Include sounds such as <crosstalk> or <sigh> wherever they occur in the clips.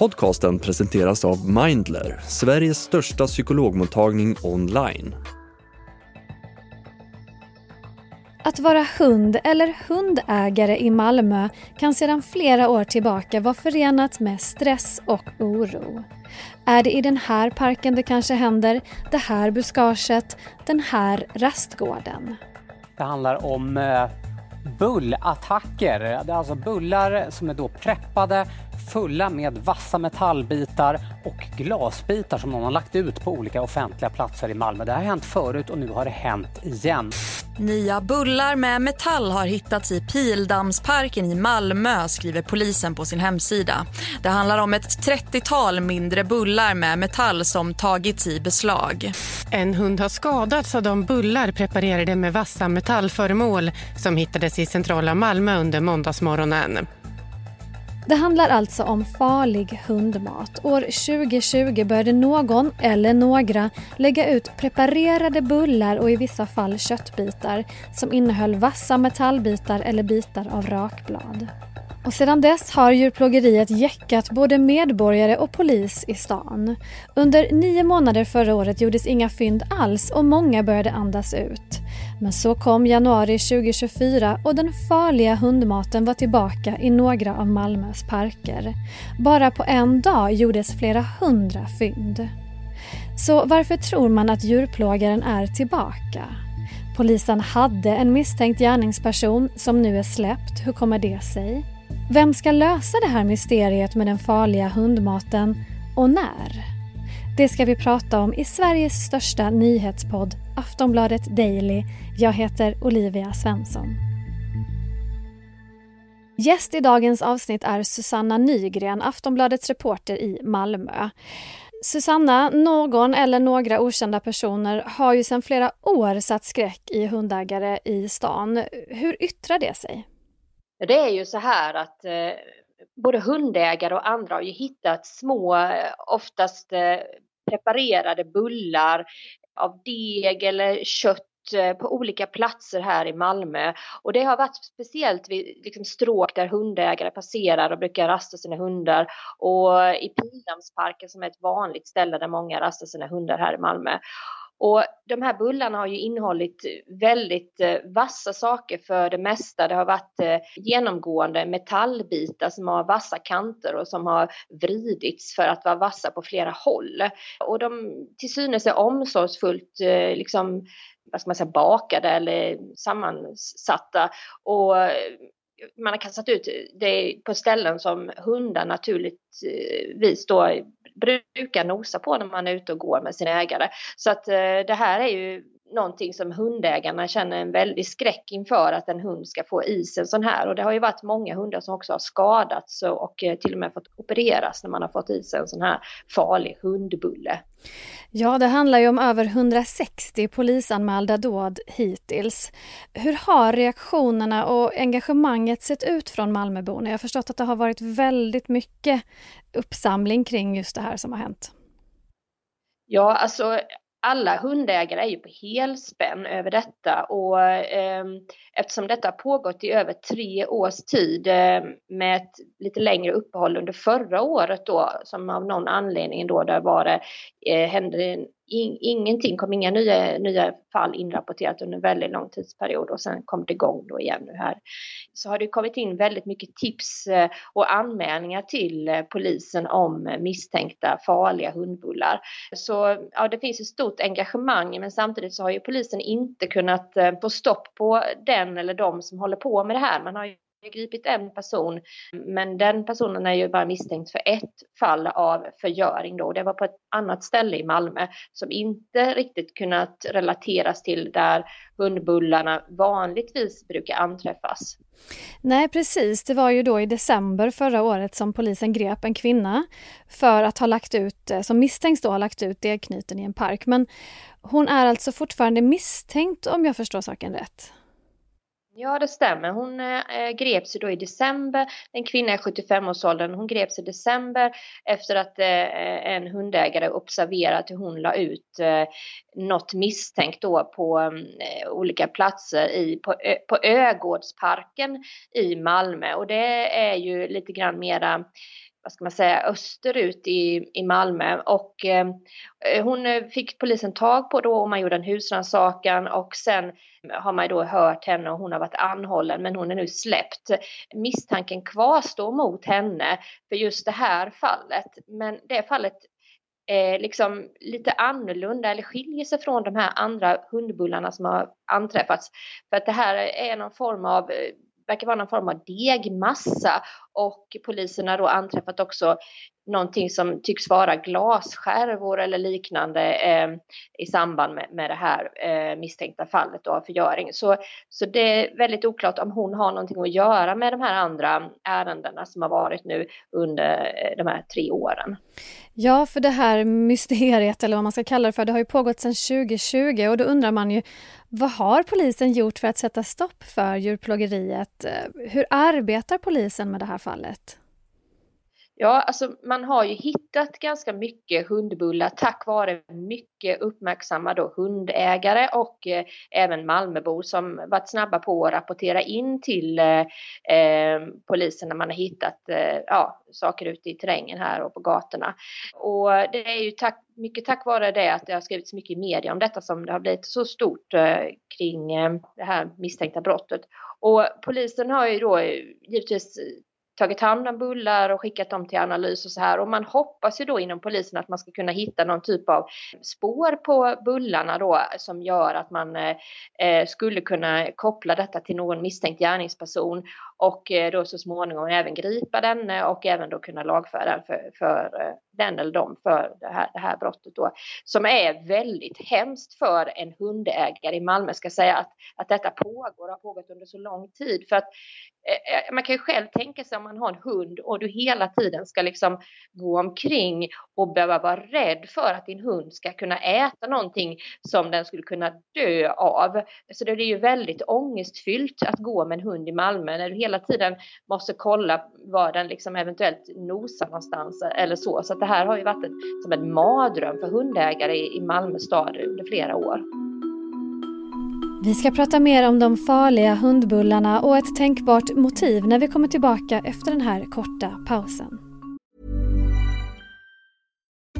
Podcasten presenteras av Mindler, Sveriges största psykologmottagning online. Att vara hund eller hundägare i Malmö kan sedan flera år tillbaka vara förenat med stress och oro. Är det i den här parken det kanske händer, det här buskaget, den här rastgården? Det handlar om eh, bullattacker. Det är alltså bullar som är då preppade fulla med vassa metallbitar och glasbitar som någon har lagt ut på olika offentliga platser i Malmö. Det har hänt förut och nu har det hänt igen. Nya bullar med metall har hittats i Pildammsparken i Malmö skriver polisen på sin hemsida. Det handlar om ett 30-tal mindre bullar med metall som tagits i beslag. En hund har skadats av de bullar preparerade med vassa metallföremål som hittades i centrala Malmö under måndagsmorgonen. Det handlar alltså om farlig hundmat. År 2020 började någon, eller några, lägga ut preparerade bullar och i vissa fall köttbitar som innehöll vassa metallbitar eller bitar av rakblad. Och sedan dess har djurplågeriet jäckat både medborgare och polis i stan. Under nio månader förra året gjordes inga fynd alls och många började andas ut. Men så kom januari 2024 och den farliga hundmaten var tillbaka i några av Malmös parker. Bara på en dag gjordes flera hundra fynd. Så varför tror man att djurplågaren är tillbaka? Polisen hade en misstänkt gärningsperson som nu är släppt. Hur kommer det sig? Vem ska lösa det här mysteriet med den farliga hundmaten och när? Det ska vi prata om i Sveriges största nyhetspodd Aftonbladet Daily. Jag heter Olivia Svensson. Gäst i dagens avsnitt är Susanna Nygren, Aftonbladets reporter i Malmö. Susanna, någon eller några okända personer har ju sedan flera år satt skräck i hundägare i stan. Hur yttrar det sig? Det är ju så här att eh, både hundägare och andra har ju hittat små, eh, oftast eh, preparerade bullar av deg eller kött på olika platser här i Malmö och det har varit speciellt vid liksom stråk där hundägare passerar och brukar rasta sina hundar och i Pildammsparken som är ett vanligt ställe där många rastar sina hundar här i Malmö. Och de här bullarna har ju innehållit eh, väldigt eh, vassa saker för det mesta. Det har varit eh, genomgående metallbitar som har vassa kanter och som har vridits för att vara vassa på flera håll. Och de till synes är omsorgsfullt liksom vad ska man säga, bakade eller sammansatta. Och man har kastat ut det på ställen som hundar naturligtvis då brukar nosa på när man är ute och går med sin ägare. Så att eh, det här är ju någonting som hundägarna känner en väldig skräck inför att en hund ska få i sig en sån här. Och det har ju varit många hundar som också har skadats och eh, till och med fått opereras när man har fått i sig en sån här farlig hundbulle. Ja, det handlar ju om över 160 polisanmälda dåd hittills. Hur har reaktionerna och engagemanget sett ut från Malmöborna? Jag har förstått att det har varit väldigt mycket uppsamling kring just det här som har hänt. Ja, alltså alla hundägare är ju på helspänn över detta och eh, eftersom detta har pågått i över tre års tid eh, med ett lite längre uppehåll under förra året då som av någon anledning då där var det eh, hände in, ingenting, kom inga nya, nya fall inrapporterat under en väldigt lång tidsperiod och sen kom det igång då igen nu här. Så har det kommit in väldigt mycket tips eh, och anmälningar till eh, polisen om eh, misstänkta farliga hundbullar. Så ja, det finns ett stort engagemang men samtidigt så har ju polisen inte kunnat få stopp på den eller de som håller på med det här. Man har ju gripit en person, men den personen är ju bara misstänkt för ett fall av förgöring då. Det var på ett annat ställe i Malmö som inte riktigt kunnat relateras till där hundbullarna vanligtvis brukar anträffas. Nej precis, det var ju då i december förra året som polisen grep en kvinna för att ha lagt ut, eh, som misstänks då ha lagt ut degknyten i en park. Men hon är alltså fortfarande misstänkt om jag förstår saken rätt? Ja, det stämmer. Hon eh, eh greps då i december. En kvinna i 75-årsåldern. Hon greps i december efter att eh, eh, en hundägare observerat hur hon la ut eh, något misstänkt då på mm, eh, olika platser i, på, på Ögårdsparken i Malmö. Och det är ju lite grann mera vad ska man säga, österut i, i Malmö och eh, eh hon eh, fick polisen tag på då och man gjorde en husrannsakan och sen har man då hört henne och hon har varit anhållen men hon är nu släppt. Misstanken kvarstår mot henne för just det här fallet men det fallet är liksom lite annorlunda eller skiljer sig från de här andra hundbullarna som har anträffats. För att det här är någon form av verkar vara någon form av degmassa och polisen har då anträffat också någonting som tycks vara glasskärvor eller liknande eh, i samband med, med det här eh, misstänkta fallet av förgöring. Så, så det är väldigt oklart om hon har någonting att göra med de här andra ärendena som har varit nu under eh, de här tre åren. Ja, för det här mysteriet, eller vad man ska kalla det för, det har ju pågått sedan 2020 och då undrar man ju vad har polisen gjort för att sätta stopp för djurplågeriet? Eh, hur arbetar polisen med det här fallet? Ja, alltså man har ju hittat ganska mycket hundbullar tack vare mycket uppmärksamma hundägare och eh, även Malmöbor som varit snabba på att rapportera in till eh, eh, polisen när man har hittat eh, ja, saker ute i terrängen här och på gatorna. Och det är ju tack, mycket tack vare det att det har skrivits mycket i media om detta som det har blivit så stort eh, kring eh, det här misstänkta brottet. Och polisen har ju då eh, givetvis tagit hand om bullar och skickat dem till analys och så här. Och man hoppas ju då inom polisen att man ska kunna hitta någon typ av spår på bullarna då som gör att man eh, skulle kunna koppla detta till någon misstänkt gärningsperson och eh, då så småningom även gripa denne och även då kunna lagföra den för, för eh, den eller dem för det här, det här brottet då. Som är väldigt hemskt för en hundägare i Malmö ska säga att, att detta pågår och har pågått under så lång tid. För att Eh, eh, man kan ju själv tänka sig om man har en hund och du hela tiden ska liksom gå omkring och behöva vara rädd för att din hund ska kunna äta någonting som den skulle kunna dö av. Så det är ju väldigt ångestfyllt att gå med en hund i Malmö när du hela tiden måste kolla var den liksom eventuellt nosar någonstans eller så. Så det här har ju varit ett, som en mardröm för hundägare i, i Malmö stad under flera år. Vi ska prata mer om de farliga hundbullarna och ett tänkbart motiv när vi kommer tillbaka efter den här korta pausen.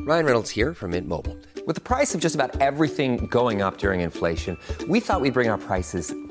Ryan Reynolds här från Mint Mobile. Med priset på nästan allt som går upp under inflationen, trodde vi att vi skulle bring våra priser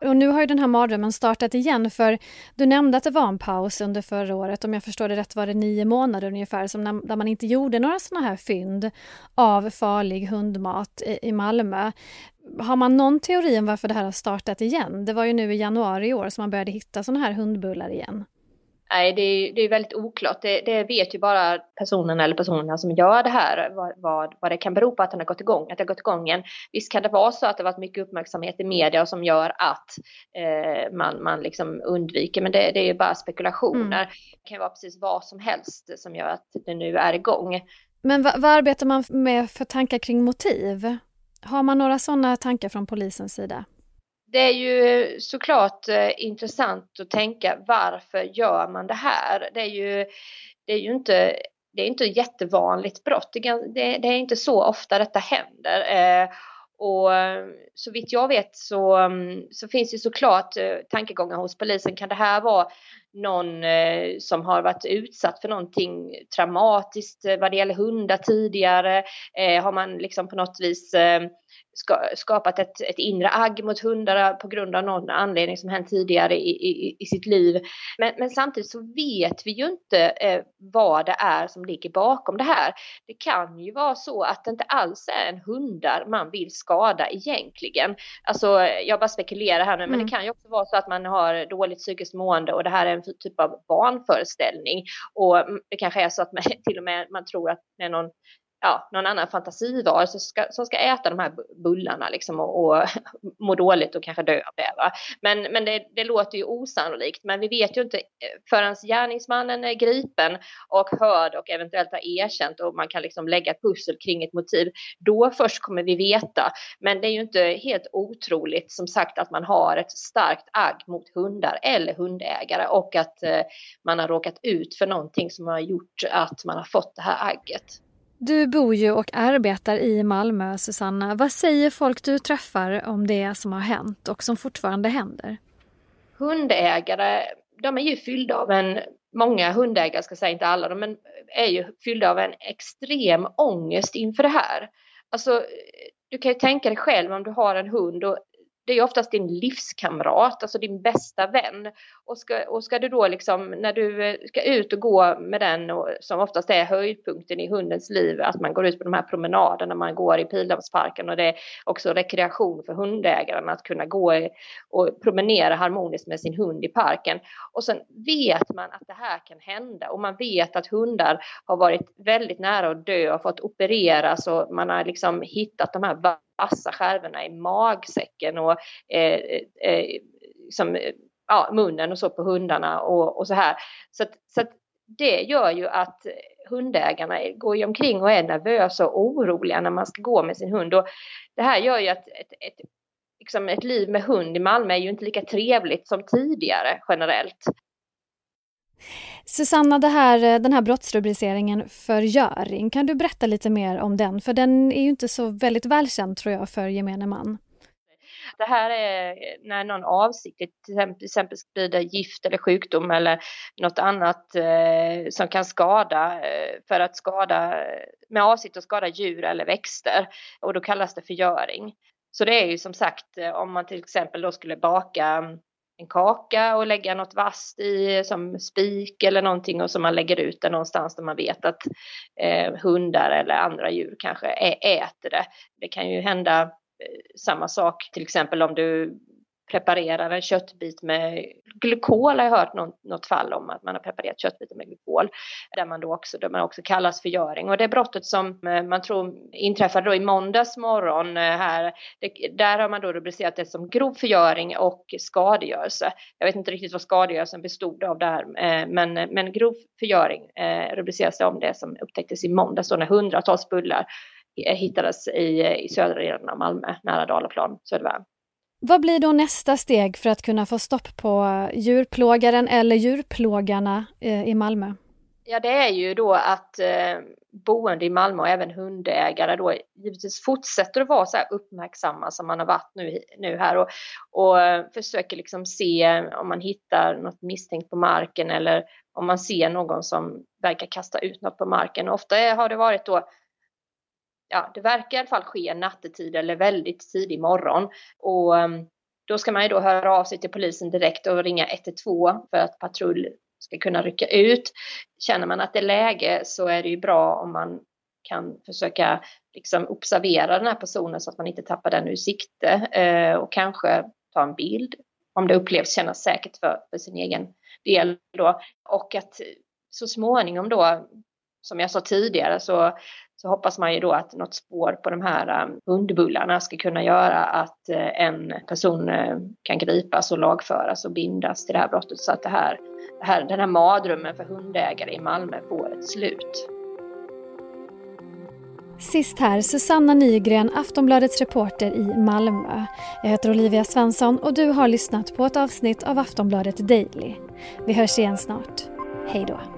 Och nu har ju den här mardrömmen startat igen för du nämnde att det var en paus under förra året. Om jag förstår det rätt var det nio månader ungefär som när, där man inte gjorde några sådana här fynd av farlig hundmat i, i Malmö. Har man någon teori om varför det här har startat igen? Det var ju nu i januari i år som man började hitta sådana här hundbullar igen. Nej, det är, det är väldigt oklart. Det, det, vet ju bara personen eller personerna som gör det här vad, vad, vad det kan bero på att den har gått igång, att det har gått igång igen. Visst kan det vara så att det varit mycket uppmärksamhet i media som gör att eh, man, man liksom undviker, men det, det är ju bara spekulationer. Mm. Det kan vara precis vad som helst som gör att det nu är igång. Men vad, vad arbetar man med för tankar kring motiv? Har man några sådana tankar från polisens sida? Det är ju såklart eh, intressant att tänka varför gör man det här? Det är ju, det är ju inte, det är inte jättevanligt brott. Det, det, det är inte så ofta detta händer. Eh, och eh, så vitt jag vet så, mm, så finns det såklart eh, tankegångar hos polisen. Kan det här vara någon eh, som har varit utsatt för någonting traumatiskt eh, vad det gäller hundar tidigare? Eh, har man liksom på något vis skapat ett, ett inre agg mot hundar på grund av någon anledning som hänt tidigare i, i, i sitt liv. Men, men, samtidigt så vet vi ju inte vad det är som ligger bakom det här. Det kan ju vara så att det inte alls är en hundar man vill skada egentligen. Alltså jag bara spekulerar här nu men mm. det kan ju också vara så att man har dåligt psykiskt mående och det här är en typ av barnföreställning. Och mm, det kanske är så att man <laughs> till och med man tror att det är någon ja, någon annan fantasivar som ska, som ska äta de här bullarna liksom och, och <laughs> må dåligt och kanske dö av det. Va? Men, men det, det, låter ju osannolikt. Men vi vet ju inte eh, förrän gärningsmannen är gripen och hörd och eventuellt har erkänt och man kan liksom lägga ett pussel kring ett motiv. Då först kommer vi veta. Men det är ju inte helt otroligt som sagt att man har ett starkt agg mot hundar eller hundägare och att eh, man har råkat ut för någonting som har gjort att man har fått det här agget. Du bor ju och arbetar i Malmö, Susanna. Vad säger folk du träffar om det som har hänt och som fortfarande händer? Hundägare, de är ju fyllda av en, många hundägare ska säga, inte alla, men är ju fyllda av en extrem ångest inför det här. Alltså, du kan ju tänka dig själv om du har en hund och det är oftast din livskamrat, alltså din bästa vän. Och ska, och ska du då liksom, när du eh, ska ut och gå med den, och, som oftast är höjdpunkten i hundens liv, att man går ut på de här promenaderna, man går i Pildammsparken och det är också rekreation för hundägaren att kunna gå och promenera harmoniskt med sin hund i parken. Och sen vet man att det här kan hända och man vet att hundar har varit väldigt nära att dö och fått opereras och man har liksom hittat de här vassa skärvorna i magsäcken och eh, eh, eh som, eh, ja, munnen och så på hundarna och, och så här. Så, att, så att det gör ju att hundägarna går ju omkring och är nervösa och oroliga när man ska gå med sin hund. Och det här gör ju att ett, ett, liksom ett liv med hund i Malmö är ju inte lika trevligt som tidigare generellt. Susanna, det här, eh, den här brottsrubriceringen förgöring, kan du berätta lite mer om den? För den är ju inte så väldigt välkänd tror jag för gemene man. Det här är när någon avsiktligt till exempel sprider gift eller sjukdom eller något annat eh, som kan skada eh, för att skada med avsikt att skada djur eller växter och då kallas det förgöring. Så det är ju som sagt eh, om man till exempel då skulle baka en kaka och lägga något vasst i som spik eller någonting och som man lägger ut det någonstans där man vet att eh, hundar eller andra djur kanske äter det. Det kan ju hända eh, samma sak till exempel om du preparerar en köttbit med glykol har jag hört något, något fall om att man har preparerat köttbitar med glykol där man då också, där man också kallas förgöring och det brottet som eh, man tror inträffade då i måndags morgon eh, här, det, där har man då rubricerat det som grov förgöring och skadegörelse. Jag vet inte riktigt vad skadegörelsen bestod av där eh, men, men grov förgöring rubriceras det om det som upptäcktes i måndags då när hundratals bullar hittades i, i södra delen av Malmö, nära Dalaplan, Södervärm. Vad blir då nästa steg för att kunna få stopp på djurplågaren eller djurplågarna eh, i Malmö? Ja, det är ju då att eh, boende i Malmö och även hundägare då givetvis fortsätter att vara så här uppmärksamma som man har varit nu, nu här och, och eh, försöker liksom se om man hittar något misstänkt på marken eller om man ser någon som verkar kasta ut något på marken. Ofta har det varit då ja, det verkar i alla fall ske nattetid eller väldigt tidig morgon. Och ehm, då ska man ju då höra av sig till polisen direkt och ringa 112 för att patrull ska kunna rycka ut. Känner man att det är läge så är det ju bra om man kan försöka liksom observera den här personen så att man inte tappar den ur sikte eh, och kanske ta en bild om det upplevs kännas säkert för, för sin egen del då. Och att så småningom då, som jag sa tidigare, så så hoppas man ju då att något spår på de här um, hundbullarna ska kunna göra att eh, en person eh, kan gripas och lagföras och bindas till det här brottet så att det här, det här, den här madrummen för hundägare i Malmö får ett slut. Sist här, Susanna Nygren, Aftonbladets reporter i Malmö. Jag heter Olivia Svensson och du har lyssnat på ett avsnitt av Aftonbladet Daily. Vi hörs igen snart. Hej då.